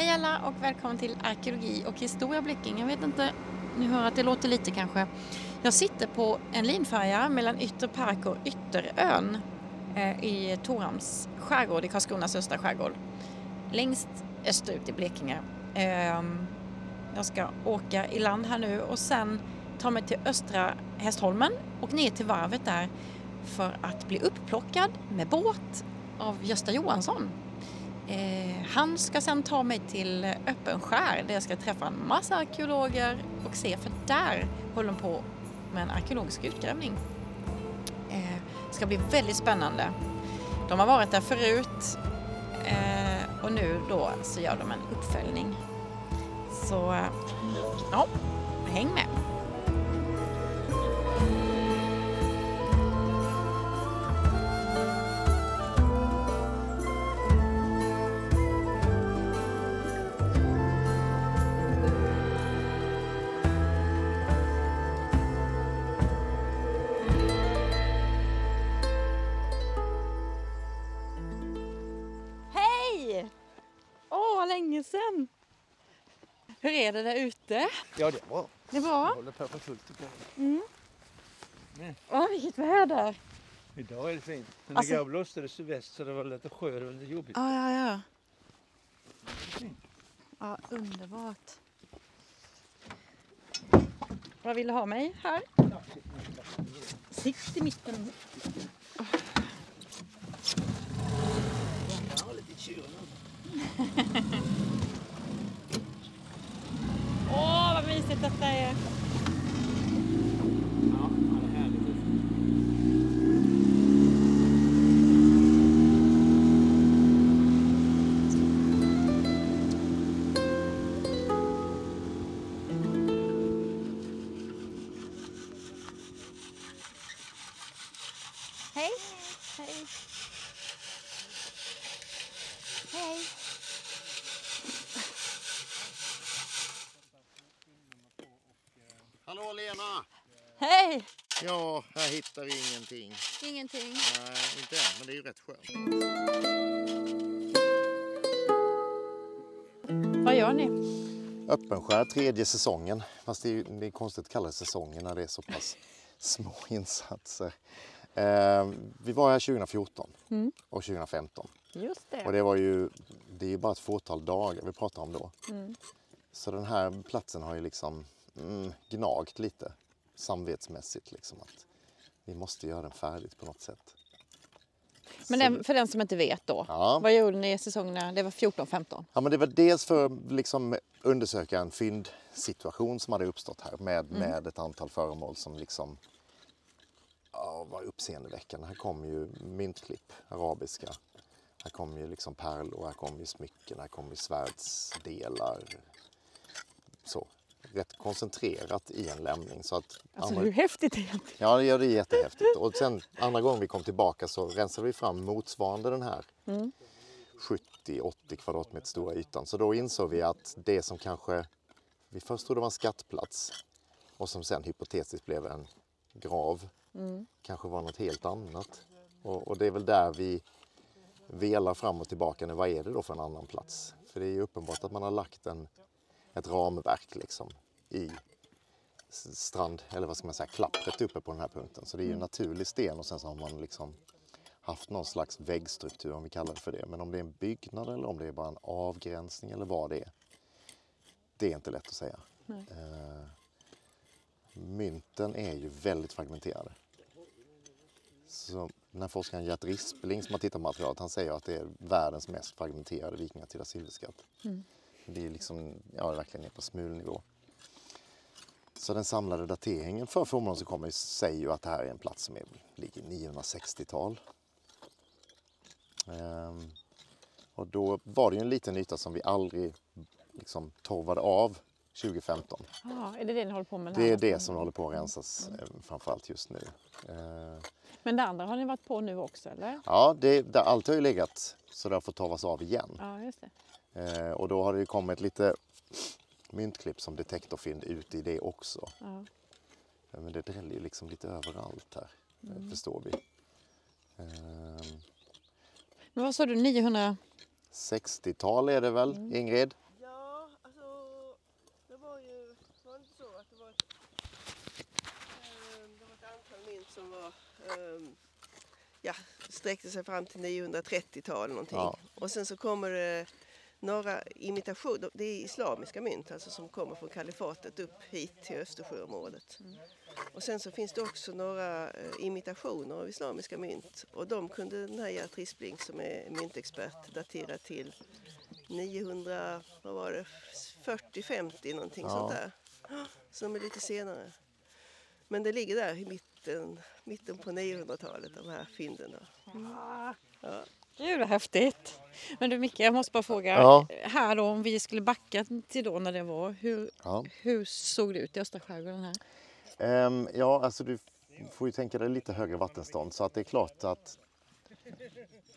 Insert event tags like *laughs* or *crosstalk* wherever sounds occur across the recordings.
Hej alla och välkommen till Arkeologi och historia Blekinge. Jag vet inte, ni hör att det låter lite kanske. Jag sitter på en linfärja mellan Yttre Park och Ytterön eh, i Torhamns skärgård i Karlskronas östra skärgård. Längst österut i Blekinge. Eh, jag ska åka i land här nu och sen ta mig till östra Hästholmen och ner till varvet där för att bli upplockad med båt av Gösta Johansson. Eh, han ska sen ta mig till Öppenskär där jag ska träffa en massa arkeologer och se för där håller de på med en arkeologisk utgrävning. Eh, ska bli väldigt spännande. De har varit där förut eh, och nu då så gör de en uppföljning. Så eh, ja, häng med! Är det där ute? Ja, det är bra. Det Jag var? håller på för fullt tycker jag. Åh, vilket väder! Idag är det fint. Men Alltså- igår blåste det sydväst så det var lite sjö, det var lite jobbigt. Ja, ja, ja. Ja, underbart. Vad vill du ha mig här? Sitt i mitten. Ja, lite kyl Lena! Hej! Ja, här hittar vi ingenting. Ingenting. Nej, inte än, men det är ju rätt skönt. Vad gör ni? Öppenskär tredje säsongen. Fast det är, ju- det är konstigt att kalla det säsongen när det är så pass *laughs* små insatser. Eh, vi var här 2014 Mm. och 2015. Just Och det. det var ju, det är ju bara ett fåtal dagar vi pratar om då. Mm. Så den här platsen har ju liksom mm, gnagt lite samvetsmässigt liksom att vi måste göra den färdigt på något sätt. Men den, för den som inte vet då. Ja. Vad gjorde ni i säsongerna? Det var 14-15. Ja, men det var dels för att liksom undersöka en fyndsituation som hade uppstått här med, med ett antal föremål som liksom ja, var uppseendeväckande. Här kom ju myntklipp, arabiska. Här kom ju liksom pärlor, här kom ju smycken, här kom ju svärdsdelar. Så, rätt koncentrerat i en lämning. Så att Alltså andra- hur häftigt är det? Ja, ja, det är jättehäftigt. Och sen andra gången vi kom tillbaka så rensade vi fram motsvarande den här 70-80 kvadratmeter stora ytan. Så då insåg vi att det som kanske vi först trodde var en skattplats och som sen hypotetiskt blev en grav kanske var något helt annat. Och, och det är väl där vi velar fram och tillbaka nu. Vad är det då för en annan plats? För det är ju uppenbart att man har lagt en, ett ramverk liksom i strand, eller vad ska man säga, klappret uppe på den här punkten. Så det är ju en naturlig sten och sen så har man liksom haft någon slags väggstruktur om vi kallar det för det. Men om det är en byggnad eller om det är bara en avgränsning eller vad det är. Det är inte lätt att säga. Eh, mynten är ju väldigt fragmenterade. Så den här forskaren Gert Rispling som har tittat på materialet, han säger att det är världens mest fragmenterade vikingatida silverskatt. Det är liksom, ja, verkligen ner på smulnivå. Så den samlade dateringen för formeln som kommer säger ju att det här är en plats som är, ligger 960-tal. Ehm, och då var det ju en liten yta som vi aldrig liksom torvade av 2015. Ja, är det det ni håller på med? Det är det som håller på att rensas eh, framförallt just nu. Ehm, Men det andra har ni varit på nu också eller? ja, det, det, allt har ju legat så det har fått torvas av igen. Ja, just det. Eh, och då har det ju kommit lite myntklipp som detektorfynd ut i det också. Ja. Men det dräller ju liksom lite överallt här, mm. det förstår vi. Eh, Men vad sa du, 900? 60-tal är det väl, mm. Ingrid? Ja, alltså det var ju, var inte så att det var ett, eh, det var ett antal mynt som var ehm, ja, sträckte sig fram till 930-tal någonting. Ja. Och sen så kommer det några imitationer, det är islamiska mynt alltså som kommer från kalifatet upp hit till Östersjöområdet. Och sen så finns det också några eh, imitationer av islamiska mynt och de kunde den här Gert Rispling som är myntexpert datera till 900, vad var det, 40-50 någonting Ja. sånt där. Så de är lite senare. Men det ligger där i mitten, mitten på 900-talet de här fynden. Då. Ja. Gud vad häftigt. Men du Micke, jag måste bara fråga. Ja. Här då, om vi skulle backa till då när det var. Hur, Ja. hur såg det ut i östra skärgården här? Ehm, ja, alltså du får ju tänka dig lite högre vattenstånd så att det är klart att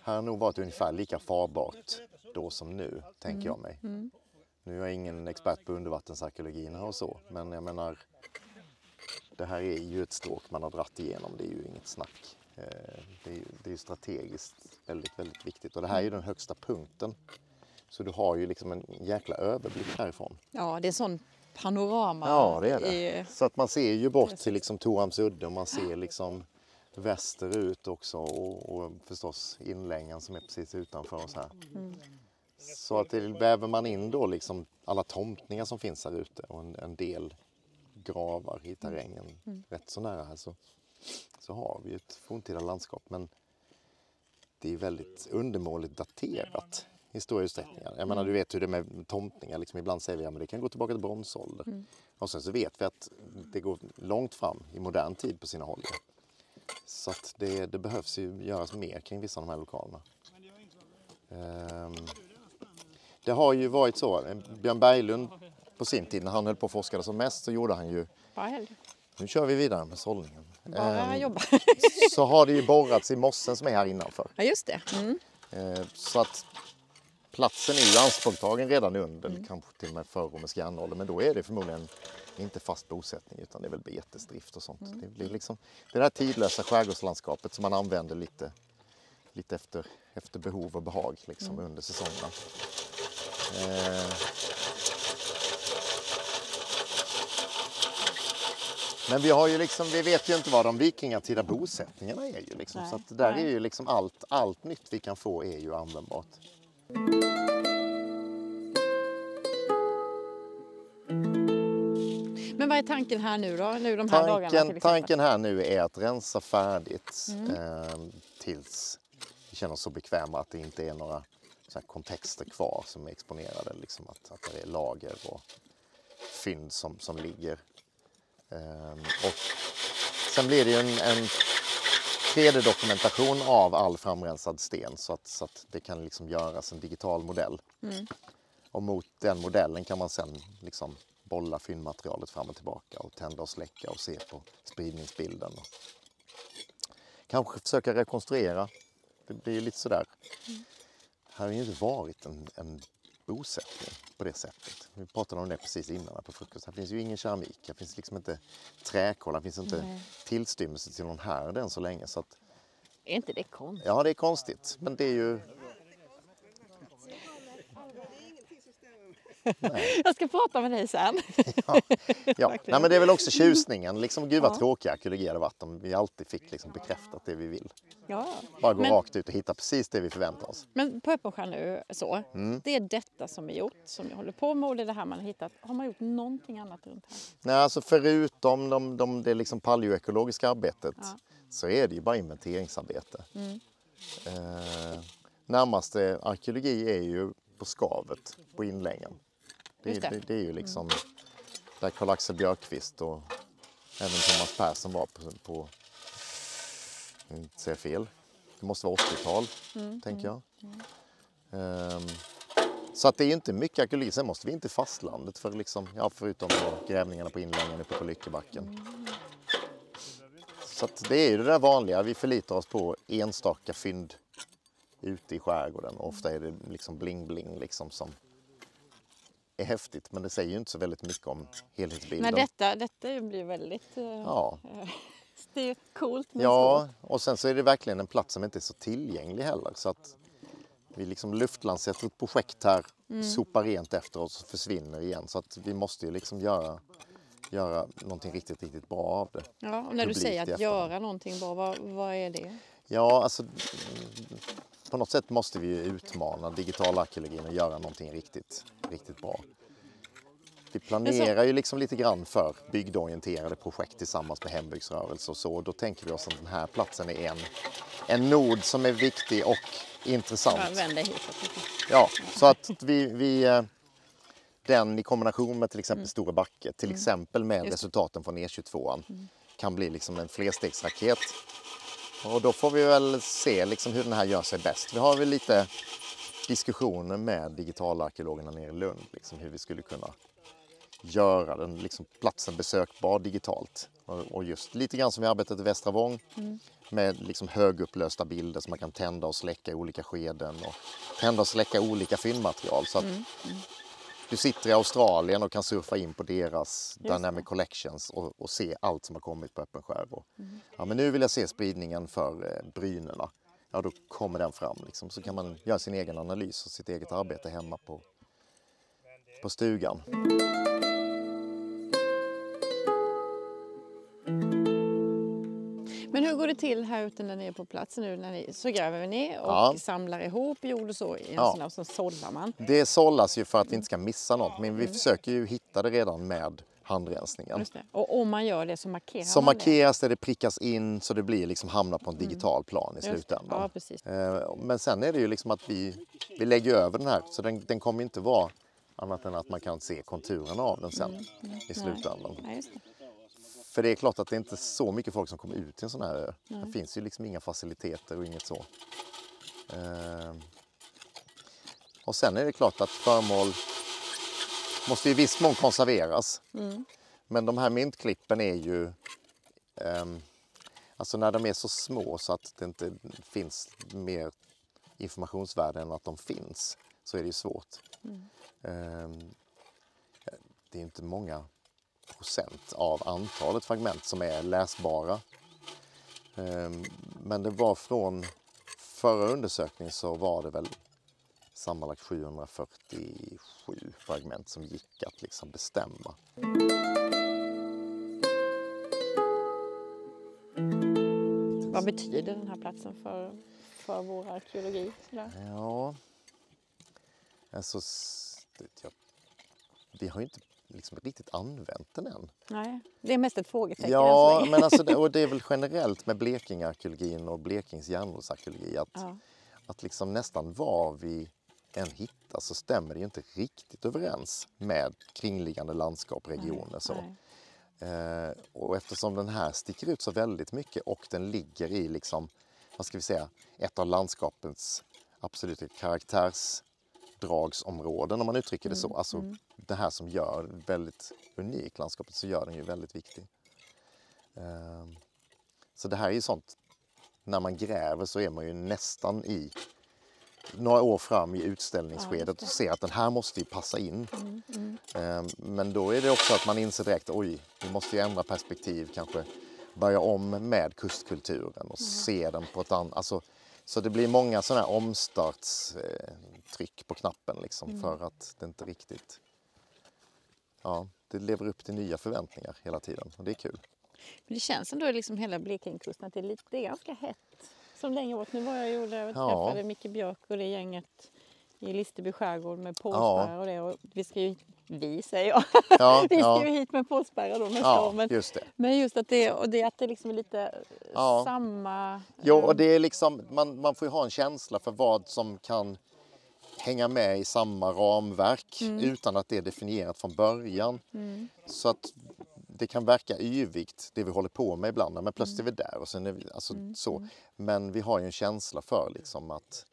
här har nog varit ungefär lika farbart då som nu, tänker jag mig. Nu är jag ingen expert på undervattensarkeologin och så, men jag menar det här är ju ett stråk man har dratt igenom, det är ju inget snack. Eh, Det är det är strategiskt väldigt, väldigt viktigt och det här är ju den högsta punkten. Så du har ju liksom en jäkla överblick härifrån. Ja, det är sån panorama. Ja, det är det. i- Så att man ser ju bort till liksom Torhamns udde och man ser liksom västerut också och, och förstås inlängan som är precis utanför oss här. Så att det väver man in då liksom alla tomtningar som finns här ute och en, en del gravar i terrängen rätt så nära här så, så har vi ett forntida landskap men det är väldigt undermåligt daterat i stora utsträckningar. Jag menar, du vet hur det är med tomtningar. Liksom, ibland säger vi att ja, det kan gå tillbaka till bronsålder. Och sen så vet vi att det går långt fram i modern tid på sina håll. Så att det, det behövs ju göras mer kring vissa av de här lokalerna. Ehm, det har ju varit så. Björn Berglund på sin tid när han höll på och forskade som mest så gjorde han ju, nu kör vi vidare med sållningen. bara Ehm, jobba. så har det ju borrats i mossen som är här innanför. Ja, just det. Mm. Eh, Så att platsen är ju anspråktagen redan under, kanske till och med före romersk järnålder. Men då är det förmodligen inte fast bosättning utan det är väl betesdrift och sånt. Det blir liksom det där tidlösa skärgårdslandskapet som man använder lite, lite efter, efter behov och behag liksom, under säsongerna. Eh, Men vi, har ju liksom, vi vet ju inte vad de vikingatida bosättningarna är. Ju liksom. Så att där är ju liksom allt, allt nytt vi kan få är ju användbart. Men vad är tanken här nu då? Nu de här dagarna till Tanken, tanken här nu är att rensa färdigt eh, tills vi känner oss så bekväma att det inte är några så kontexter kvar som är exponerade. Liksom att, att det är lager och fynd som, som ligger. Ehm, och sen blir det ju en, en 3D-dokumentation av all framrensad sten så att, så att det kan liksom göras en digital modell. Och mot den modellen kan man sen liksom bolla fyndmaterialet fram och tillbaka och tända och släcka och se på spridningsbilden. Och kanske försöka rekonstruera. Det blir ju lite sådär. Här har ju inte varit en, en bosättning på det sättet. Vi pratade om det precis innan på frukost. Här finns ju ingen keramik, här finns liksom inte träkol, här finns inte Nej. tillstymmelse till någon härd än så länge. Så att, Är inte det konstigt? ja, det är konstigt, men det är ju *laughs* Jag ska prata med dig sen. *laughs* Ja, Verkligen. nej, men det är väl också tjusningen. Liksom, gud vad Ja. tråkig arkeologi hade varit om vi alltid fick liksom bekräftat det vi vill. Ja. Bara gå Men- rakt ut och hitta precis det vi förväntar oss. Men på Öppensjö nu, så, Mm. det är detta som är gjort, som jag håller på med och det är det här man har hittat. Har man gjort någonting annat runt här? Nej, alltså förutom de, de, det liksom paleoekologiska arbetet Ja. så är det ju bara inventeringsarbete. Mm. Eh, närmaste arkeologi är ju på skavet på inlängen. Det, det. det. Det, är ju liksom där Karl-Axel Björkqvist och även Thomas Persson var på, på inte säga fel, det måste vara 80-tal tänker jag. Ehm, så att det är inte mycket arkeologi. Sen måste vi in till fastlandet för liksom, ja, förutom grävningarna på inlängen uppe på Lyckebacken. Så att det är ju det där vanliga. Vi förlitar oss på enstaka fynd ute i skärgården. Och ofta är det liksom bling-bling liksom som är häftigt. Men det säger ju inte så väldigt mycket om helhetsbilden. Men detta, detta blir väldigt... eh, Ja, *laughs* Det är coolt. Ja, och sen så är det verkligen en plats som inte är så tillgänglig heller. Så att vi liksom luftlandsätter ett projekt här, Mm. sopar rent efter oss och försvinner igen. Så att vi måste ju liksom göra, göra någonting riktigt, riktigt bra av det. Ja, och när du säger att göra någonting bra, vad, vad är det? Ja, alltså mm, på något sätt måste vi ju utmana digitalarkeologin och göra någonting riktigt, riktigt bra. Vi planerar ju liksom lite grann för bygdeorienterade projekt tillsammans med hembygdsrörelse och så. Då tänker vi oss att den här platsen är en, en nod som är viktig och intressant. Ja, så att vi, vi eh, den i kombination med till exempel Mm. Stora Backe, till exempel med Just resultaten från E22 Mm. kan bli liksom en flerstegsraket. Och då får vi väl se liksom hur den här gör sig bäst. Vi har väl lite diskussioner med digitalarkeologerna nere i Lund, liksom hur vi skulle kunna göra den liksom platsen besökbar digitalt. Och, och just lite grann som vi arbetat i Västra Vång med liksom högupplösta bilder som man kan tända och släcka i olika skeden och tända och släcka olika fyndmaterial. Så att du sitter i Australien och kan surfa in på deras Dynamic Collections och, och se allt som har kommit på öppen skär. Och, ja, men nu vill jag se spridningen för eh, brynerna. Ja, då kommer den fram. Liksom. Så kan man göra sin egen analys och sitt eget arbete hemma på, på stugan. Det till här ute när ni är på plats nu? När ni, så gräver ni och Ja. samlar ihop jord och så i en Ja. sån här, och så sållar man. Det sållas ju för att vi inte ska missa något, men vi försöker ju hitta det redan med handrensningen. Och om man gör det så markerar Så man markeras det, det prickas in så det blir liksom hamnar på en digital plan i slutändan. Ja. Eh, Men sen är det ju liksom att vi, vi lägger över den här så den, den kommer inte vara annat än att man kan se konturerna av den sen i slutändan. Just det. För det är klart att det inte är så mycket folk som kommer ut till en sån här ö. Det finns ju liksom inga faciliteter och inget så. Eh, Och sen är det klart att föremål måste i viss mån konserveras. Men de här myntklippen är ju ehm, Alltså när de är så små så att det inte finns mer informationsvärde än att de finns så är det ju svårt. Ehm, Det är inte många procent av antalet fragment som är läsbara. Ehm, Men det var från förra undersökningen så var det väl sammanlagt 747 fragment som gick att liksom bestämma. Vad betyder den här platsen för, för vår arkeologi? Sådär? Ja, alltså, jag, vi har ju inte liksom riktigt använt den än. Nej, det är mest ett frågetecken Ja, men alltså, och det är väl *laughs* generellt med Blekingearkeologin och Blekings järnåldersarkeologi att, Ja. att liksom nästan var vi än hittar så stämmer det ju inte riktigt överens med kringliggande landskap, regioner. Så. Nej. Eh, och eftersom den här sticker ut så väldigt mycket och den ligger i liksom, vad ska vi säga, ett av landskapens absoluta karaktärsdragsområden om man uttrycker det så. Alltså det här som gör väldigt unikt landskapet så gör den ju väldigt viktig. Eh, så det här är ju sånt, när man gräver så är man ju nästan i några år fram i utställningsskedet och ser att den här måste ju passa in. Eh, Men då är det också att man inser direkt, oj, vi måste ju ändra perspektiv, kanske börja om med kustkulturen och se den på ett annat... Alltså, så det blir många sådana här omstartstryck på knappen liksom för att det inte riktigt... Ja, det lever upp till nya förväntningar hela tiden och det är kul. Men det känns ändå liksom hela Blekingekusten att det är, lite, det är ganska hett. Som längre bort. Nu var jag och gjorde, jag Ja. träffade Micke Björk och det gänget i Listerby skärgård med pålspärrar och det. Och vi ska ju, vi säger jag, Ja, *laughs* vi ska ja, ju hit med pålspärrar då nästa ja år. Men, just men just att det, och det, att det liksom är lite Ja. samma... Jo, eh, och det är liksom, man, man får ju ha en känsla för vad som kan hänga med i samma ramverk utan att det är definierat från början. Så att det kan verka yvigt det vi håller på med ibland, men plötsligt är vi där och sen är vi, alltså, så. Men vi har ju en känsla för liksom att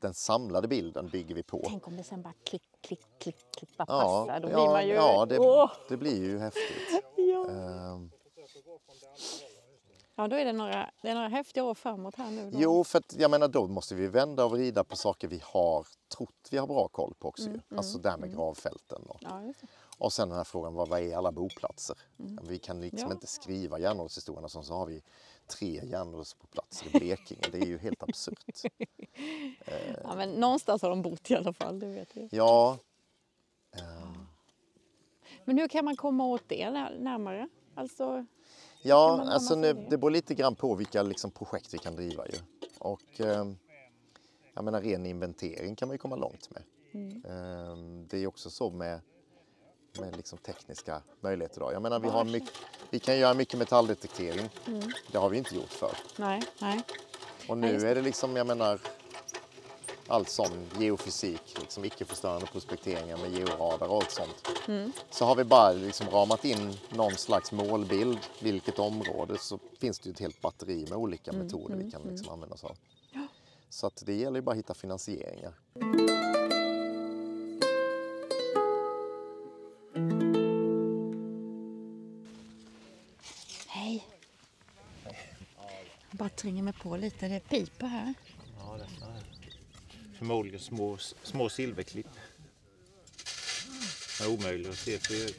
den samlade bilden bygger vi på. Tänk om det sen bara klick, klick, klick, klick bara Ja, passar. Då ja, blir man ju... ja det, det blir ju häftigt. *laughs* ja. Ehm, ja, då är det några, det är några häftiga år framåt här nu. Då. Jo, för att, jag menar då måste vi vända och vrida på saker vi har trott vi har bra koll på också. ju. alltså det här med gravfälten. Och, Ja, och sen den här frågan, vad, vad är alla boplatser? Vi kan liksom Ja. inte skriva järnåldershistorierna som så har vi tre järnåldersplatser i Blekinge. Det är ju helt absurt. *laughs* Ja, men någonstans har de bott i alla fall, det vet vi. Ja, ehm, Men hur kan man komma åt det när- närmare? Alltså, Ja, alltså nu, det? det beror lite grann på vilka liksom, projekt vi kan driva ju. Och eh, jag menar ren inventering kan man ju komma långt med. Mm. Eh, det är också så med, med liksom tekniska möjligheter idag. Jag menar vi, har mycket, vi kan göra mycket metalldetektering. Mm. Det har vi inte gjort förr. nej, nej. Och Ja, nu just är det liksom, jag menar, allt sån geofysik, liksom icke-förstörande prospekteringar med georadar och allt sånt. Mm. Så har vi bara liksom ramat in någon slags målbild, vilket område, så finns det ju ett helt batteri med olika Mm, metoder vi kan liksom använda oss av. Så att det gäller ju bara att hitta finansieringar. Bara tränger mig på lite. Det piper här. Ja, detta är förmodligen små, små silverklipp. Det är omöjligt att se för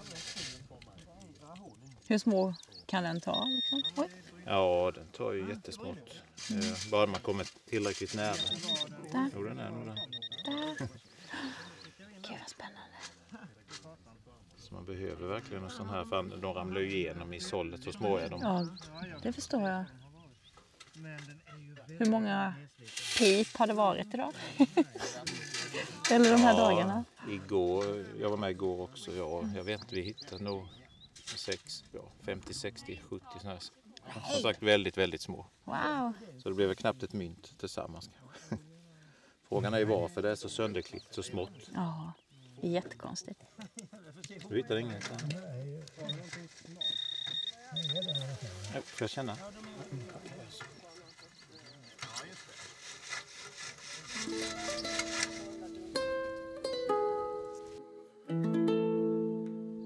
Hur små kan den ta? Liksom? Oj. Ja, den tar ju jättesmått. Eh, Bara man kommer tillräckligt nära. Där. Jo, den är nog där. Gud vad spännande. Så man behöver verkligen en sån här, för de ramlar ju igenom i sållet så små är de. Ja, det förstår jag. Hur många pip har det varit idag? *laughs* Eller de här dagarna? Igår, jag var med igår också, ja, jag vet inte, vi hittade nog sex, ja, 50, 60, 70 sådana här. Som sagt väldigt, väldigt små. Wow. Så det blev väl knappt ett mynt tillsammans kanske. *laughs* Frågan är ju varför det är så sönderklippt så smått. Ja, det är jättekonstigt. Du hittar inget? Ja, Får jag känna?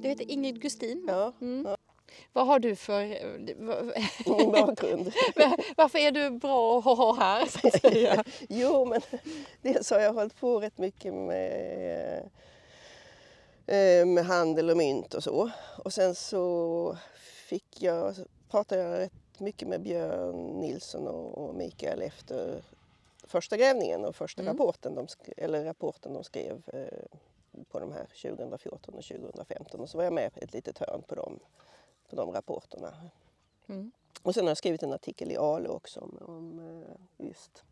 Du heter Ingrid Gustin. Ja, Vad har du för... *laughs* min bakgrund. *laughs* Varför är du bra att ha här så att säga? *laughs* Jo, men dels har jag hållit på rätt mycket med, eh, med handel och mynt och så. Och sen så fick jag, pratade jag rätt mycket med Björn Nilsson och Mikael efter första grävningen och första Mm. rapporten, de, eller rapporten de skrev eh, på de här 2014 och 2015. Och så var jag med ett litet hörn på de, på de rapporterna. Mm. Och sen har jag skrivit en artikel i Ale också om, om eh, just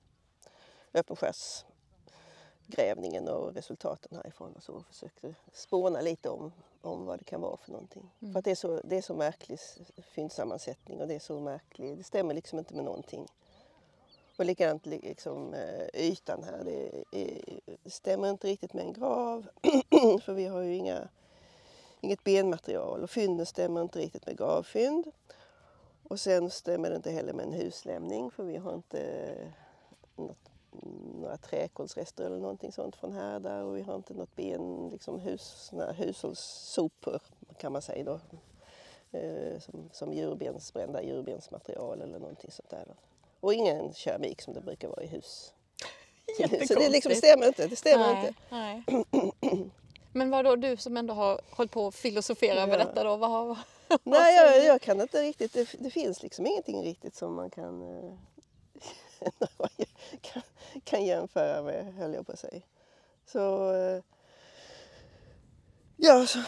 öppenskärsgrävningen och resultaten härifrån och så och försökte spåna lite om, om vad det kan vara för någonting. För att det är så, det är så märklig fyndsammansättning och det är så märklig, det stämmer liksom inte med någonting. Och likadant liksom, eh, ytan här, det, är, eh, stämmer inte riktigt med en grav *clears throat* för vi har ju inga, inget benmaterial och fynden stämmer inte riktigt med gravfynd. Och sen stämmer det inte heller med en huslämning för vi har inte eh, något, några träkolsrester eller någonting sånt från här där och vi har inte något ben, liksom hus, hushållssopor kan man säga då. Eh, som, som djurbensbrända djurbensmaterial eller någonting sånt där. Och ingen keramik som det brukar vara i hus. *laughs* Så det, liksom stämmer inte. Det stämmer nej, inte. nej. Men vad då du som ändå har hållit på att filosofera över Ja. detta då? Vad har, Nej, jag, jag kan inte riktigt. Det, det finns liksom ingenting riktigt som man kan, eh, kan, *laughs* kan jämföra med, höll jag på att säga. Så, eh, ja, så,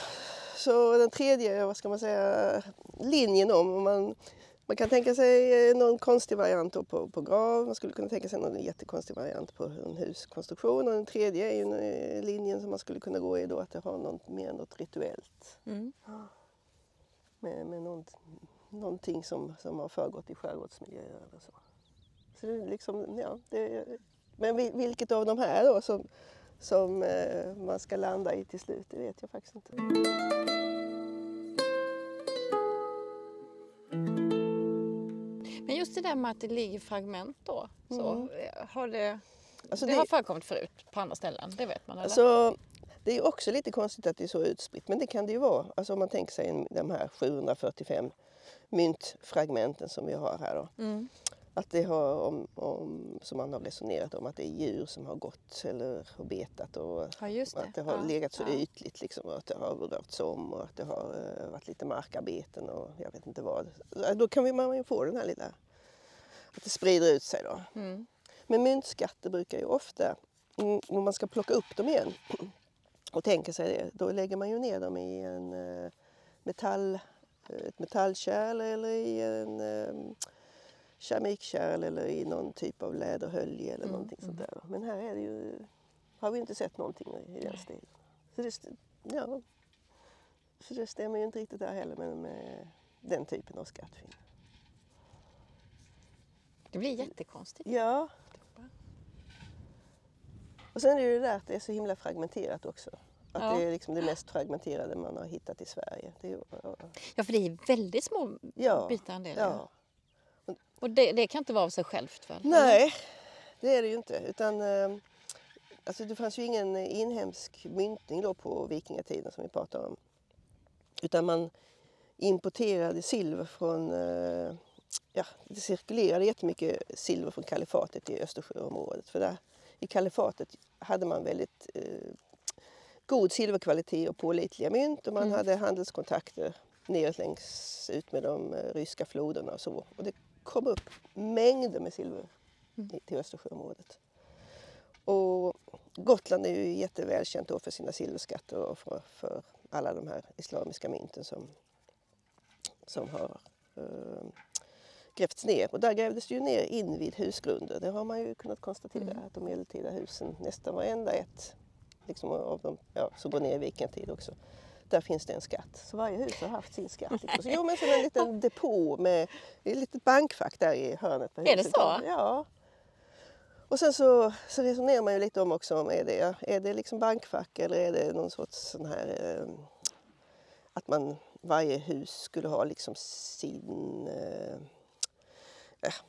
så den tredje, vad ska man säga, linjen om, om man, man kan tänka sig eh, någon konstig variant på, på grav, man skulle kunna tänka sig någon jättekonstig variant på en huskonstruktion och den tredje är ju eh, linjen som man skulle kunna gå i då att det har något, mer något rituellt mm. med, med något, någonting som, som har föregått i skärgårdsmiljöer eller så. så det är liksom, ja, det, men vil- vilket av de här då som, som eh, man ska landa i till slut, det vet jag faktiskt inte. Just det där med att det ligger fragment då. Så, Mm. eh, har det, Alltså det, det- har förekommit förut på andra ställen, det vet man eller? Alltså, det är också lite konstigt att det är så utspritt, men det kan det ju vara. Alltså om man tänker sig de här 745 myntfragmenten som vi har här då. Mm. Att det har, om, om, som man har resonerat om, att det är djur som har gått eller har betat och Ja, det. att det har Ja, legat så ja. ytligt liksom, och att det har rörts om och att det har eh, varit lite markarbeten och jag vet inte vad. Då kan vi- man ju få den här lilla, att det sprider ut sig då. Mm. Men myntskatter brukar ju ofta, mm, om man ska plocka upp dem igen, *clears throat* och tänker sig det, då lägger man ju ner dem i en eh, metall, ett metallkärl eller i en eh, keramikkärl eller i någon typ av läderhölje eller Mm, någonting sånt där. Men här är det ju, har vi inte sett någonting i den stilen. Så det, ja, så det stämmer ju inte riktigt där heller med, med den typen av skattfynd. Det blir jättekonstigt. Ja. Och sen är det ju det där att det är så himla fragmenterat också. Att Ja. det är liksom det mest fragmenterade man har hittat i Sverige. Det är, ju- Ja, för det är väldigt små ja, bitar en del. ja. ja. Och det, det kan inte vara av sig självt väl? Nej, det är det ju inte. Utan, eh, alltså det fanns ju ingen inhemsk myntning då på vikingatiden som vi pratar om. Utan man importerade silver från... Ja, det cirkulerade jättemycket silver från kalifatet i Östersjöområdet. För där, I kalifatet hade man väldigt eh, god silverkvalitet och pålitliga mynt och man Mm. hade handelskontakter neråt längs ut med de eh, ryska floderna och så. Och det kom upp mängder med silver i- till Östersjöområdet. Och Gotland är ju jättevälkänt då för sina silverskatter och för, för alla de här islamiska mynten som, som har eh, grävts ner. Och där grävdes det ju ner invid husgrunder. Det har man ju kunnat konstatera att de medeltida husen, nästan varenda ett liksom av dem ja, som går ner i vikingatid också. Där finns det en skatt. Så varje hus har haft sin skatt. *laughs* Liksom. Så, jo, men som en liten depå med ett litet bankfack där i hörnet på Är det så? Ja. Och sen så, så resonerar man ju lite om också om är det, är det liksom bankfack eller är det någon sorts sån här eh, att man varje hus skulle ha liksom sin eh,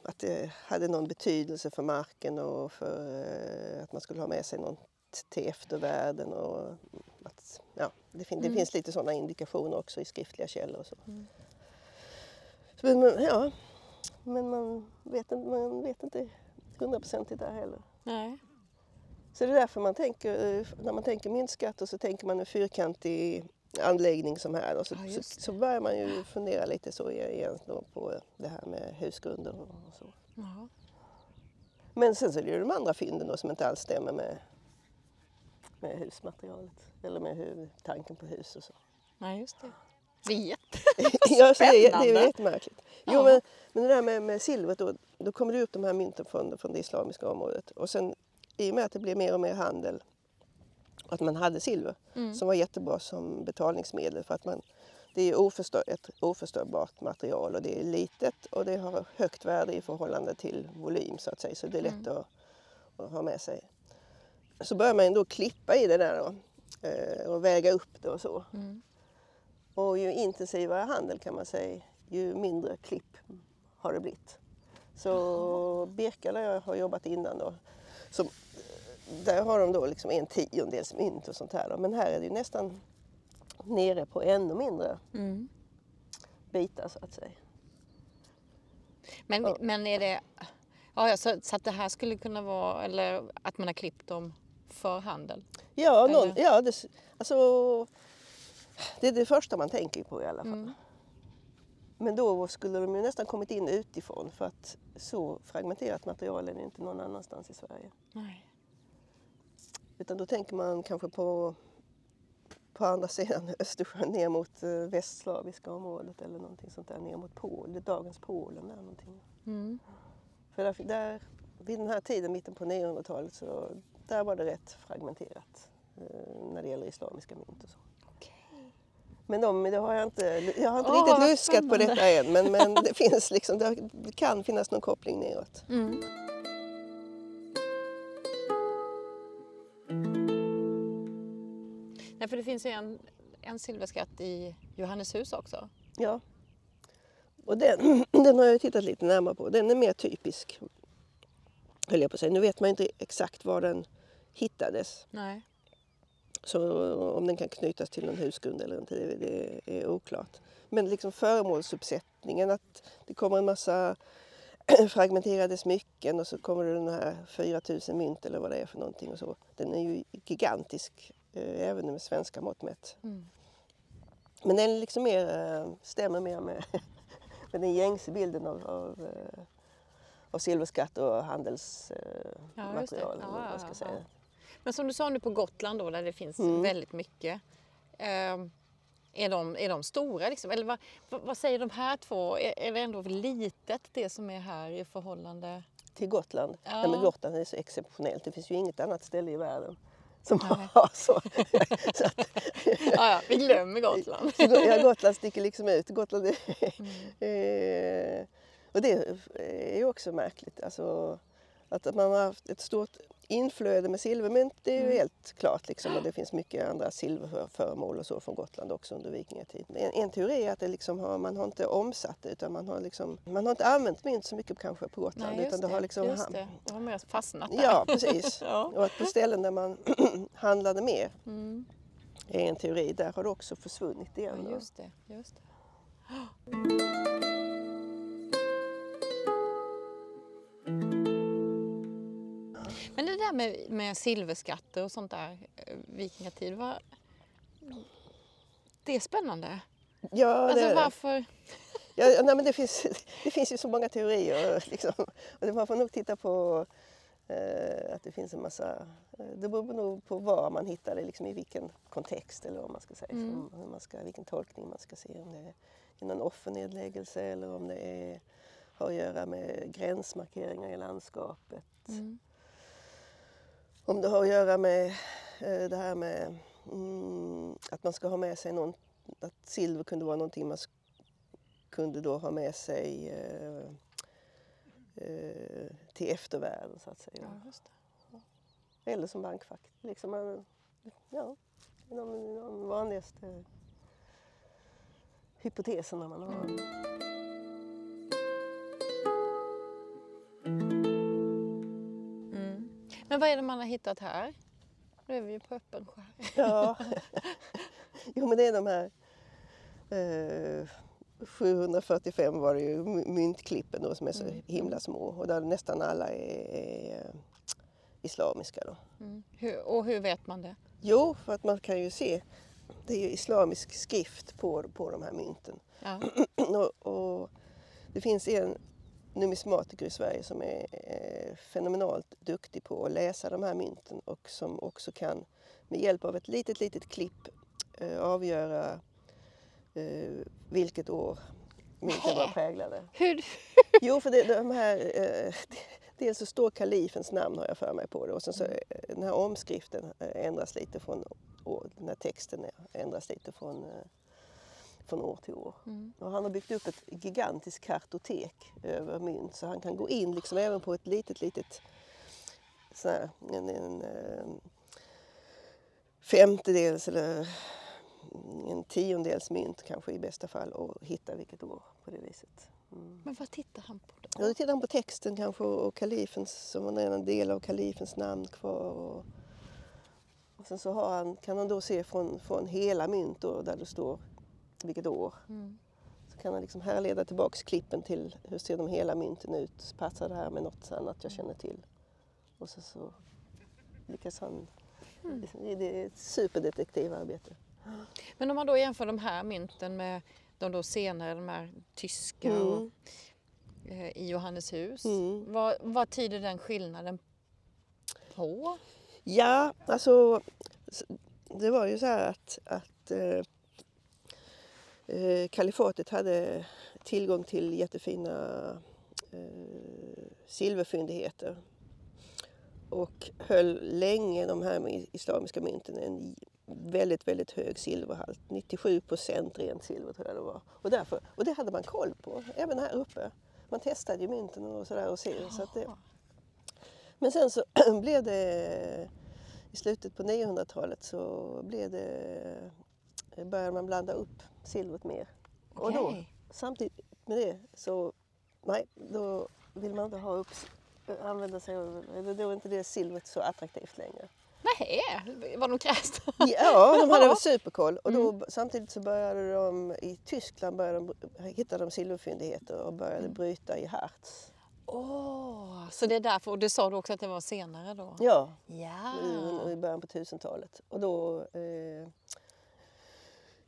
att det hade någon betydelse för marken och för eh, att man skulle ha med sig något till eftervärlden. Och att, ja, det, fin- det finns lite sådana indikationer också i skriftliga källor. Och så. Så, Men, men, ja, men man vet inte, man vet inte hundraprocentigt där heller. Nej. Så det är därför man tänker, eh, när man tänker myntskatter så tänker man en fyrkantig anläggning som här. Och så, Ja, så, så börjar man ju fundera lite så igen då på det här med husgrunder och så. Ja. Men sen så är det ju de andra fynden då som inte alls stämmer med, med husmaterialet. Eller med hur, tanken på hus och så. Nej, just det. Det är jätte... *laughs* ja, så det, är, det är jättemärkligt. Jo, Ja. men, men det där med, med silvret då, då kommer det upp de här mynten från, från det islamiska området. Och sen i och med att det blev mer och mer handel, att man hade silver Mm. som var jättebra som betalningsmedel för att man, det är oförstör, ett oförstörbart material och det är litet och det har högt värde i förhållande till volym så att säga. Så det är lätt att, att ha med sig. Så börjar man då klippa i det där då, eh, och väga upp det och så. Mm. Och ju intensivare handel kan man säga, ju mindre klipp har det blivit. Så Birka där jag har jobbat innan då, så där har de då liksom en tiondels mynt och sånt här. Då. Men här är det ju nästan nere på ännu mindre Mm. bitar så att säga. Men, Ja. men är det... Ja, så, så att det här skulle kunna vara... Eller att man har klippt dem för handel? Ja, någon, ja det, alltså, det är det första man tänker på i alla fall. Mm. Men då skulle de ju nästan kommit in utifrån för att så fragmenterat material är det inte någon annanstans i Sverige. Nej. Utan då tänker man kanske på, på andra sidan *laughs* Östersjön ner mot eh, västslaviska området eller någonting sånt där ner mot Polen, dagens Polen. Där någonting. Mm. För där, där, vid den här tiden, mitten på 900-talet, så där var det rätt fragmenterat eh, när det gäller islamiska mynt och så. Men de, det har jag inte, jag har inte Åh, riktigt luskat på detta än men, men det, *laughs* finns liksom, det kan finnas någon koppling neråt. Mm. För det finns ju en, en silverskatt i Johanneshus också. Ja. Och den, *clears throat* den har jag tittat lite närmare på. Den är mer typisk. Höll jag på att säga. Nu vet man inte exakt var den hittades. Nej. Så om den kan knytas till någon husgrund eller inte, det, det är oklart. Men liksom föremålsuppsättningen, att det kommer en massa *clears throat* fragmenterade smycken och så kommer det den här 4000 mynt eller vad det är för någonting och så. Den är ju gigantisk, även med svenska mått mätt. Mm. Men den liksom mer, eh, stämmer mer med, *laughs* med den gängse bilden av, av, eh, av silverskatt och handelsmaterial. Ja, Ja, ja, ja. Men som du sa nu på Gotland då där det finns Mm. vällt mycket. Eh, är, de, är de stora liksom? Eller vad, vad, vad säger de här två? Är, är det ändå litet det som är här i förhållande? Till Gotland. Ja. Nej, men Gotland är så exceptionellt. Det finns ju inget annat ställe i världen som Nej. har så. *laughs* så att, Ja, ja, vi glömmer Gotland. *laughs* så ja, Gotland sticker liksom ut. Gotland är, Mm. *laughs* eh, och det är ju också märkligt. Alltså, att man har haft ett stort inflöde med silvermynt, det är ju Mm. helt klart. Liksom, och det finns mycket andra silverföremål och så från Gotland också under vikingatiden. En, en teori är att det liksom har, man har inte omsatt det utan man har, liksom, man har inte använt mynt så mycket kanske på Gotland. Nej, utan det har liksom just det. Det har mer fastnat där. Ja, precis. *laughs* Ja. Och att på ställen där man *clears throat* handlade mer Mm. är en teori. Där har det också försvunnit igen. Ja, just det. Just det. Där med, med silverskatter och sånt där, eh, vikingatid, vad... det är spännande. Ja, Alltså det. varför? Ja, nej, men det, finns, *laughs* det finns ju så många teorier. *laughs* Liksom. Och man får nog titta på eh, att det finns en massa... Det beror nog på var man hittar det, liksom, i vilken kontext eller vad man ska säga. Mm. Hur man ska, vilken tolkning man ska se. Om det är någon offernedläggelse eller om det är, har att göra med gränsmarkeringar i landskapet. Mm. Om det har att göra med eh, det här med mm, att man ska ha med sig någon, att silver kunde vara någonting man kunde då ha med sig eh, eh, till eftervärlden så att säga. Ja. Eller som bankfack. Liksom, man- ja, de, de vanligaste hypoteserna man har. Men vad är det man har hittat här? Nu är vi ju på öppen skär. Ja. *laughs* jo men det är de här eh, 745 var det ju my- myntklippen då som är så Mm. himla små och där nästan alla är, är eh, islamiska då. Mm. Hur, och hur vet man det? Jo, för att man kan ju se, det är ju islamisk skrift på, på de här mynten. Ja. *clears throat* och, och det finns en numismatiker i Sverige som är eh, fenomenalt duktig på att läsa de här mynten och som också kan med hjälp av ett litet, litet klipp eh, avgöra eh, vilket år mynten var präglade. *laughs* Hur? Jo, för det, de här, *laughs* dels så står kalifens namn har jag för mig på det och sen så eh, den här omskriften ändras lite från år, den här texten ändras lite från, från år till år. Mm. Och han har byggt upp ett gigantiskt kartotek över mynt så han kan gå in liksom även på ett litet, litet sån här, en, en, eh, femtedels eller en tiondels mynt kanske i bästa fall och hitta vilket år på det viset. Mm. Men vad tittar han på då? Ja, då tittar han på texten kanske och kalifens, som är en del av kalifens namn kvar. Och, och sen så han, kan han då se från, från hela mynt då, där det står vilket år. Mm. Så kan han liksom härleda tillbaks klippen till hur ser de hela mynten ut? Passar det här med något annat jag känner till? Och så, så lyckas han. Det det är ett superdetektivarbete. Men om man då jämför de här mynten med de då senare, de här tyska och, Mm. eh, i Johanneshus. Mm. Vad, vad tyder den skillnaden på? Ja, alltså det var ju så här att, att eh, eh, kalifatet hade tillgång till jättefina eh, silverfyndigheter och höll länge de här islamiska mynten en väldigt, väldigt hög silverhalt. 97 procent rent silver tror jag det var. Och, därför, och det hade man koll på, även här uppe. Man testade ju mynten och sådär och se. Så att det, men sen så *clears throat* blev det i slutet på 900-talet så blev det, började man blanda upp silvret mer. Och då, samtidigt med det så, nej, då vill man inte ha upp, använda sig av, eller då är inte det silvret så attraktivt längre. Nej, var de kräsna? Ja, de hade superkoll. Och då, samtidigt så började de i Tyskland började de, hittade de silverfyndigheter och började bryta i Harz. Åh, så det är därför. Och du sa du också att det var senare då? Ja, Ja. i, i början på 1000-talet. Och då... Eh,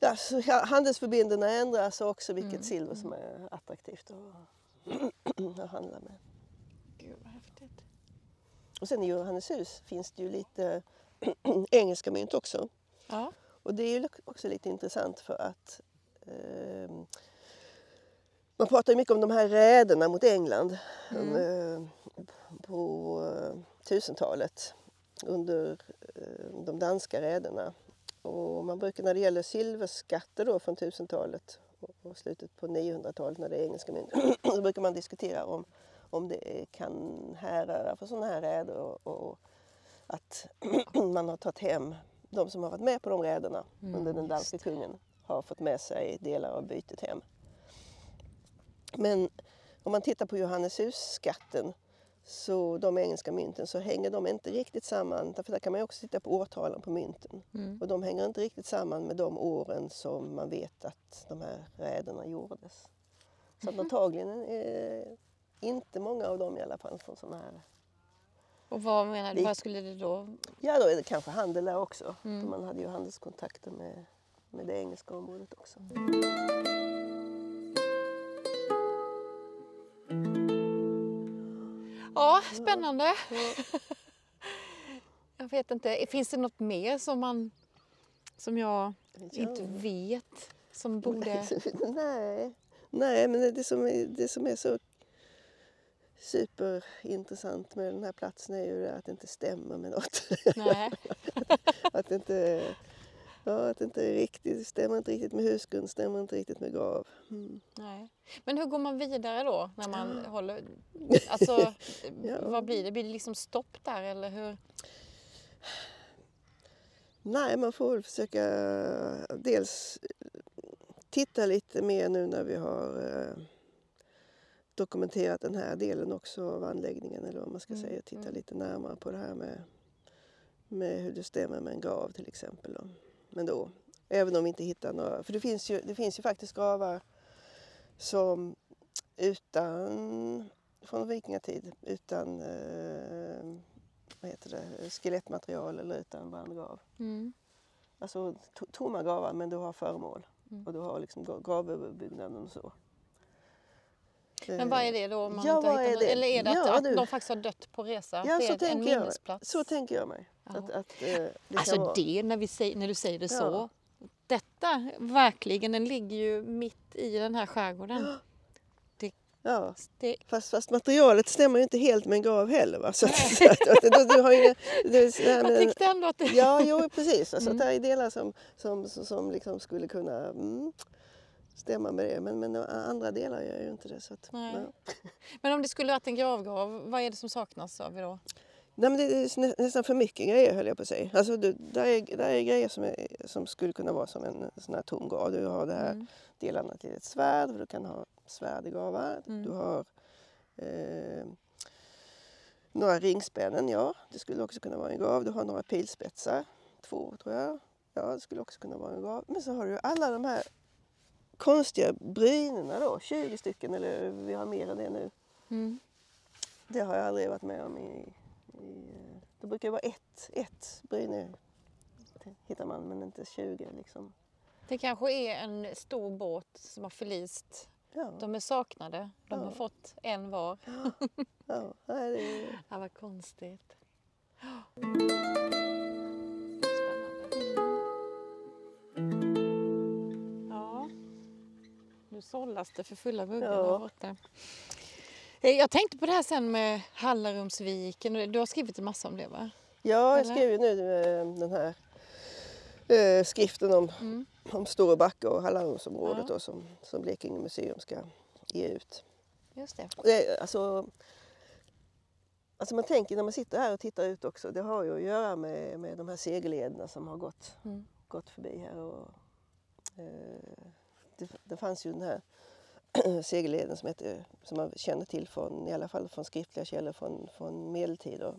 ja, så ja, handelsförbindelserna ändras också vilket Mm, silver som är attraktivt att, *clears throat* att handla med. Gud vad häftigt. Och sen i Johanneshus finns det ju lite *clears throat* engelska mynt också. Ja. Och det är ju också lite intressant för att eh, man pratar ju mycket om de här räderna mot England Mm. eh, på eh, 1000-talet under eh, de danska räderna. Och man brukar när det gäller silverskatter då från 1000-talet och- slutet på 900-talet när det är engelska mynt *clears throat* så brukar man diskutera om, om det kan härröra från sådana här räder och, och att *clears throat* man har tagit hem de som har varit med på de räderna under den danska kungen har fått med sig delar av bytet hem. Men om man tittar på Johanneshus-skatten så de engelska mynten så hänger de inte riktigt samman. Därför där kan man också titta på årtalen på mynten. Mm. Och de hänger inte riktigt samman med de åren som man vet att de här räderna gjordes. Så att antagligen är inte många av dem i alla fall från sådana här Och vad menar du? Vad skulle det då? Ja, då är det kanske handel där också. Mm. För Man hade ju handelskontakter med, med det engelska området också. Ja, spännande. *laughs* Jag vet inte, finns det något mer som man som jag inte vet som borde... *laughs* Nej, nej men det, som är, det som är så superintressant med den här platsen är ju att det inte stämmer med något. Nej. *laughs* att det inte, ja, att det inte riktigt, stämmer inte riktigt med husgrund, stämmer inte riktigt med grav. Mm. Nej. Men hur går man vidare då när man håller... *laughs* Alltså, Ja. vad blir det? Blir det liksom stopp där eller hur? Nej, man får väl försöka dels titta lite mer nu när vi har eh, dokumenterat den här delen också av anläggningen eller vad man ska Mm, säga. Titta mm. lite närmare på det här med, med hur det stämmer med en grav till exempel. Då. Men då, även om vi inte hittar några, för det finns ju, det finns ju faktiskt gravar som utan, från vikingatid, utan eh, vad heter det, skelettmaterial eller utan brandgrav. Mm. Alltså to- tomma gravar men du har föremål Mm. och du har liksom gra- gravöverbyggnaden och så. Men vad är det då? Om man Ja, inte vad är det? Eller är det att, Ja, att de faktiskt har dött på resa? Ja, det så tänker jag. Så tänker jag mig. Ja. Att, att, eh, det Alltså vara... det, när, vi säger, när du säger det så. Ja. Detta, verkligen, den ligger ju mitt i den här skärgården. Ja, Det, fast, fast materialet stämmer ju inte helt med en grav heller. Va? Så att, så att, du, du har det, det här jag tyckte ändå att det... Ja, jo precis. Alltså, Mm. det är delar som, som, som, som liksom skulle kunna mm, stämma med det. Men, men andra delar gör ju inte det. Så att, ja. Men om det skulle varit en gravgrav, vad är det som saknas sa vi då? Nej, men det är nä- nästan för mycket grejer höll jag på att säga. Alltså, du, där, är, där är grejer som, är, som skulle kunna vara som en sån här tom grav. Du har det här Mm. delarna till ett svärd, för du kan ha svärd i gravar. Mm. Du har eh, några ringspännen, ja det skulle också kunna vara en grav. Du har några pilspetsar, två tror jag. Ja, det skulle också kunna vara en grav. Men så har du alla de här konstiga brynorna då, 20 stycken eller vi har mer än det nu. Mm. Det har jag aldrig varit med om i... i det brukar vara ett, ett bryne hittar man, men inte 20 liksom. Det kanske är en stor båt som har förlist. Ja, De är saknade. De har Ja. fått en var. ja, det är... *laughs* Ja, vad konstigt. Spännande. Ja. Nu sållas det för fulla muggar Ja. där borta. Eh, Jag tänkte på det här sen med Hallarumsviken. Du har skrivit en massa om det va? Ja, jag skrev ju nu eh, den här eh, skriften om, Mm. om Storebacka och Hallarumsområdet Ja. då, som, som Blekinge museum ska ge ut. Just det. Det, alltså, alltså man tänker när man sitter här och tittar ut också, det har ju att göra med, med de här segellederna som har gått, Mm. gått förbi här. Och, eh, det, det fanns ju den här *clears throat* segelleden som, heter, som man känner till från, i alla fall från skriftliga källor från, från medeltid. och-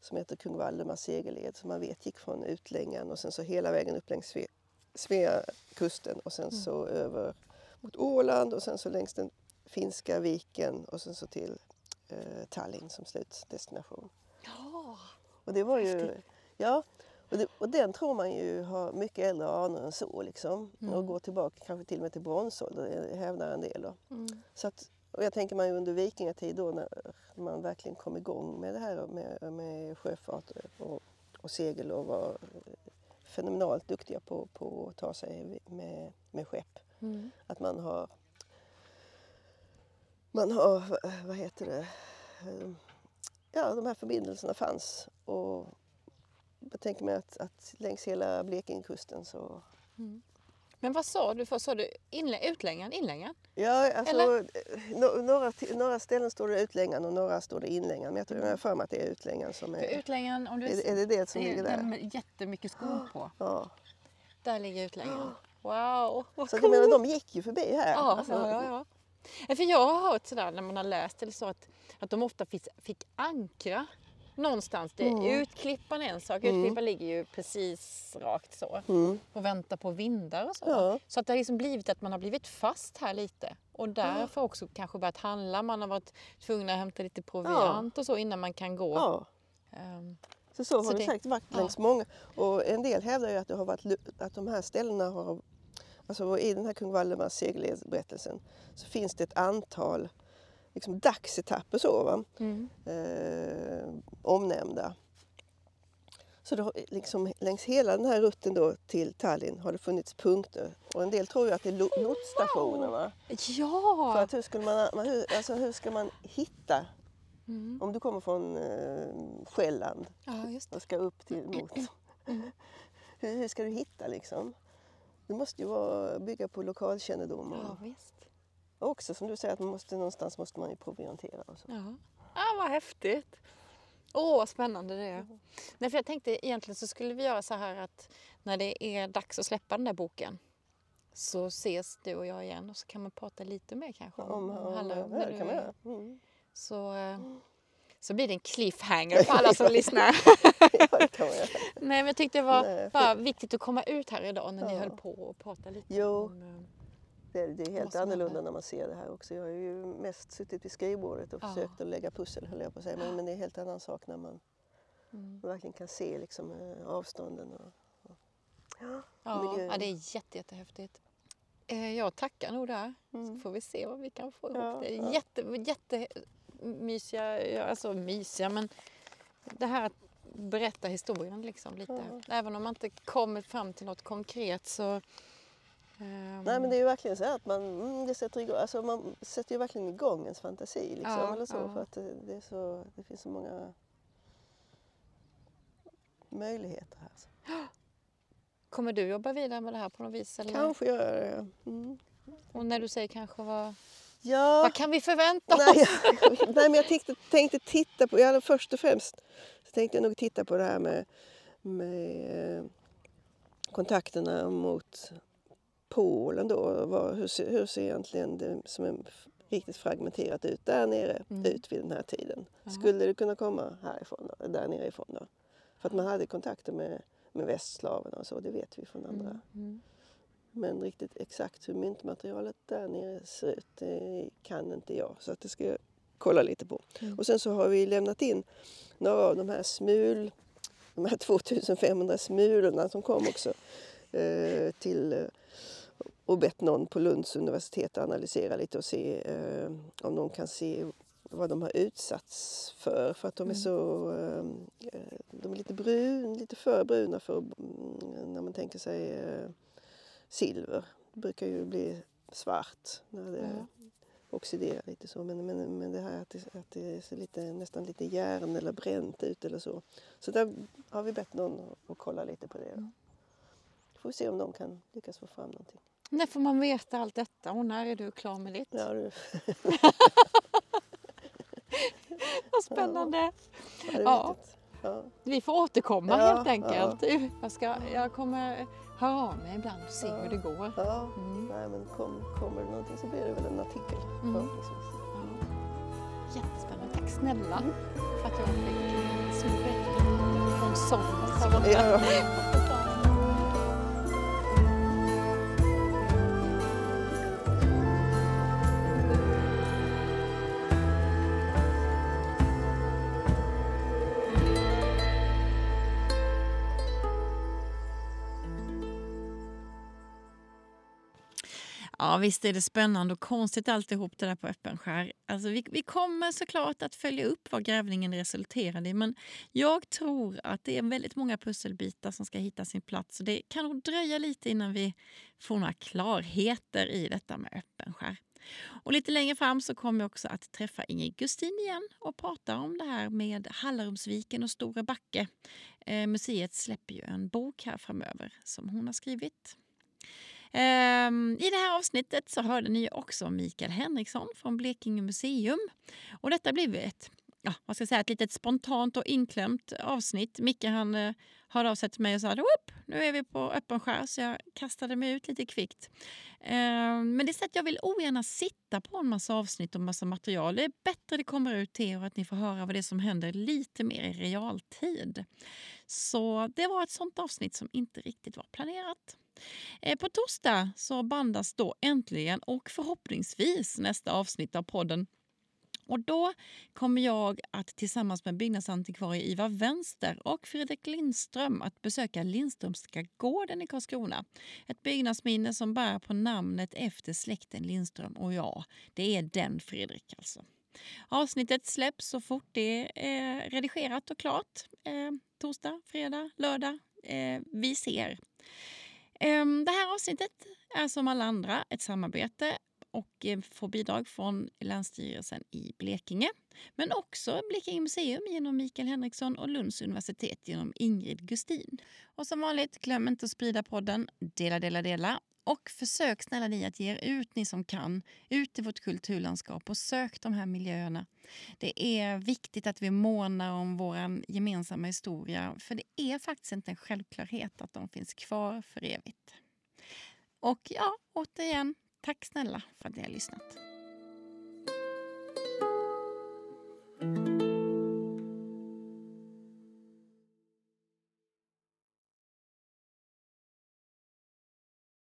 Som heter Kung Valdemars segelled som man vet gick från Utlängan och sen så hela vägen upp längs Sve, Sveakusten och sen så över mot Åland och sen så längs den finska viken och sen så till eh, Tallinn som slutdestination. Ja. Och det var ju, ja, och, det, och den tror man ju har mycket äldre anor än så liksom. Mm. Och går tillbaka kanske till och med till bronsåldern, det hävdar en del. Mm. Så att, och jag tänker man ju under vikingatid då när man verkligen kom igång med det här med, med sjöfart och, och segel och var eh, fenomenalt duktiga på, på att ta sig med, med skepp. Mm. Att man har, man har, eh, vad heter det, eh, ja de här förbindelserna fanns. Och jag tänker mig att, att längs hela Blekingekusten så Men vad sa du? Sa du inlä- utlängaren? Inlängaren? Ja, alltså, eh, no, några, några ställen står det utlängaren och några står det inlängaren. Men jag tror jag har för mig att det är utlängaren som För är... utlängaren, om du Är, är det det som det är ligger där? med jättemycket skor på. Ja. Där ligger utlängaren. Wow! vad Så att coolt. jag menar, de gick ju förbi här. Ja, Alltså, ja, ja. Ja, För jag har hört sådär när man har läst eller så att, att de ofta fick, fick ankra någonstans. Det, Mm. Utklippan är en sak. Utklippan ligger ju precis rakt så Mm. och väntar på vindar och så. Ja. Så att det har liksom blivit att man har blivit fast här lite och därför också kanske börjat handla. Man har varit tvungen att hämta lite proviant och så innan man kan gå. ja. Ehm, Så, så har det det- säkert varit ja. längs många. Och en del hävdar ju att, det har varit, att de här ställena har... Alltså i den här kung Valdemars segelledsberättelsen så finns det ett antal liksom, dagsetapper så, va? mm. eh, omnämnda. Så har, liksom, längs hela den här rutten då till Tallinn har det funnits punkter. Och en del tror ju att det är lo- lotsstationer. Va? För Ja! att hur, skulle man, alltså, hur ska man hitta Mm. om du kommer från eh, Själland ja, och ska upp till mot. hur, hur ska du hitta liksom? Det måste ju vara, bygga på lokalkännedom. Och, Ja, också som du säger att man måste, någonstans måste man ju proviantera. Och så. Ja. Ah, vad häftigt! Åh, vad spännande det är. Nej, för jag tänkte egentligen så skulle vi göra så här att när det är dags att släppa den där boken så ses du och jag igen och så kan man prata lite mer kanske Om, om, Hallå, ja, när det kan man göra. Mm. Så, eh, så blir det en cliffhanger för alla som *laughs* lyssnar. *laughs* ja. Nej, men jag tyckte det var Nej, för- bara viktigt att komma ut här idag när ni Ja. höll på och prata lite Jo. om... Det, det är helt annorlunda när man ser det här också. Jag har ju mest suttit vid skrivbordet och Ja. försökt att lägga pussel höll jag på att säga. Men, men det är en helt annan sak när man Mm. verkligen kan se liksom, eh, avstånden. Och, och, ja, Ja, miljön. ja, det är jätte, jättehäftigt. Eh, Jag tackar nog där. Så Mm. får vi se vad vi kan få ihop. Ja, det är ja. jätte, jättemysiga, alltså mysiga men det här att berätta historien liksom lite. Även om man inte kommer fram till något konkret så... ehm, Nej men det är ju verkligen så att man, mm, det sätter igång, alltså man sätter ju verkligen igång ens fantasi. Liksom, Ja, eller så, ja. för att det, det, är så, det finns så många möjligheter här. Så. Kommer du jobba vidare med det här på något vis? Eller? Kanske gör jag det. Mm. Och när du säger kanske, vad, Ja. vad kan vi förvänta Nej, oss? jag, *laughs* nej men jag tänkte, tänkte titta på, ja, först och främst så tänkte jag nog titta på det här med, med eh, kontakterna mot Polen då. Vad, hur, ser, hur ser egentligen det som är riktigt fragmenterat ut där nere Mm. ut vid den här tiden? Ja. Skulle det kunna komma härifrån då, där nere ifrån då? För att man hade kontakter med, med västslaverna och så, det vet vi från andra. Mm, mm. Men riktigt exakt hur myntmaterialet där nere ser ut det kan inte jag. Så att det ska jag kolla lite på. Mm. Och sen så har vi lämnat in några av de här smul, de här *laughs* 2500 smulorna som kom också eh, till eh, och bett någon på Lunds universitet analysera lite och se eh, om någon kan se vad de har utsatts för. För att de är Mm. så eh, de är lite brun, lite för bruna för mm, när man tänker sig eh, silver. Det brukar ju bli svart när det Ja. oxiderar lite så. Men, men, men det här att det, att det ser lite, nästan lite järn eller bränt ut eller så. Så där har vi bett någon att kolla lite på det. Då. Mm. Får vi se om de kan lyckas få fram någonting. När får man veta allt detta och när är du klar med ditt? Ja, det, *laughs* Vad spännande! ja, Ja. ja. Vi får återkomma Ja, helt enkelt. Jag, ska, jag kommer höra av mig ibland och se hur det går. ja. Mm. Nej, men kom, kommer det någonting så blir det väl en artikel Mm. Jättespännande. Tack snälla Mm. för att jag fick eh, in från sång. *laughs* Ja. Visst är det spännande och konstigt alltihop det där på öppen skär. Alltså, vi, vi kommer såklart att följa upp vad grävningen resulterade i men jag tror att det är väldigt många pusselbitar som ska hitta sin plats. Så det kan nog dröja lite innan vi får några klarheter i detta med öppen skär. Och lite längre fram så kommer jag också att träffa Ingrid Gustin igen och prata om det här med Hallarumsviken och Stora Backe. Eh, museet släpper ju en bok här framöver som hon har skrivit. Ehm, I det här avsnittet så hörde ni också Mikael Henriksson från Blekinge museum. Och detta blev ett, ja, vad ska jag säga, ett litet spontant och inklämt avsnitt. Micke han eh, hörde av sig till mig och sa att nu är vi på öppen skär så jag kastade mig ut lite kvickt. Eh, men det är så att jag vill ogärna sitta på en massa avsnitt och massa material. Det är bättre det kommer ut till er och att ni får höra vad det är som händer lite mer i realtid. Så det var ett sånt avsnitt som inte riktigt var planerat. Eh, på torsdag så bandas då äntligen och förhoppningsvis nästa avsnitt av podden. Och då kommer jag att tillsammans med byggnadsantikvarie Ivar Vänster och Fredrik Lindström att besöka Lindströmska gården i Karlskrona. Ett byggnadsminne som bär på namnet efter släkten Lindström. Och ja, det är den Fredrik alltså. Avsnittet släpps så fort det är redigerat och klart. Eh, torsdag, fredag, lördag. Eh, vi ser. Eh, det här avsnittet är som alla andra ett samarbete och eh, får bidrag från Länsstyrelsen i Blekinge. Men också Blekinge museum genom Mikael Henriksson och Lunds universitet genom Ingrid Gustin. Och som vanligt, glöm inte att sprida podden. Dela, dela, dela. Och försök snälla ni att ge er ut, ni som kan, ut i vårt kulturlandskap och sök de här miljöerna. Det är viktigt att vi månar om vår gemensamma historia för det är faktiskt inte en självklarhet att de finns kvar för evigt. Och ja, återigen, Tack snälla för att ni har lyssnat.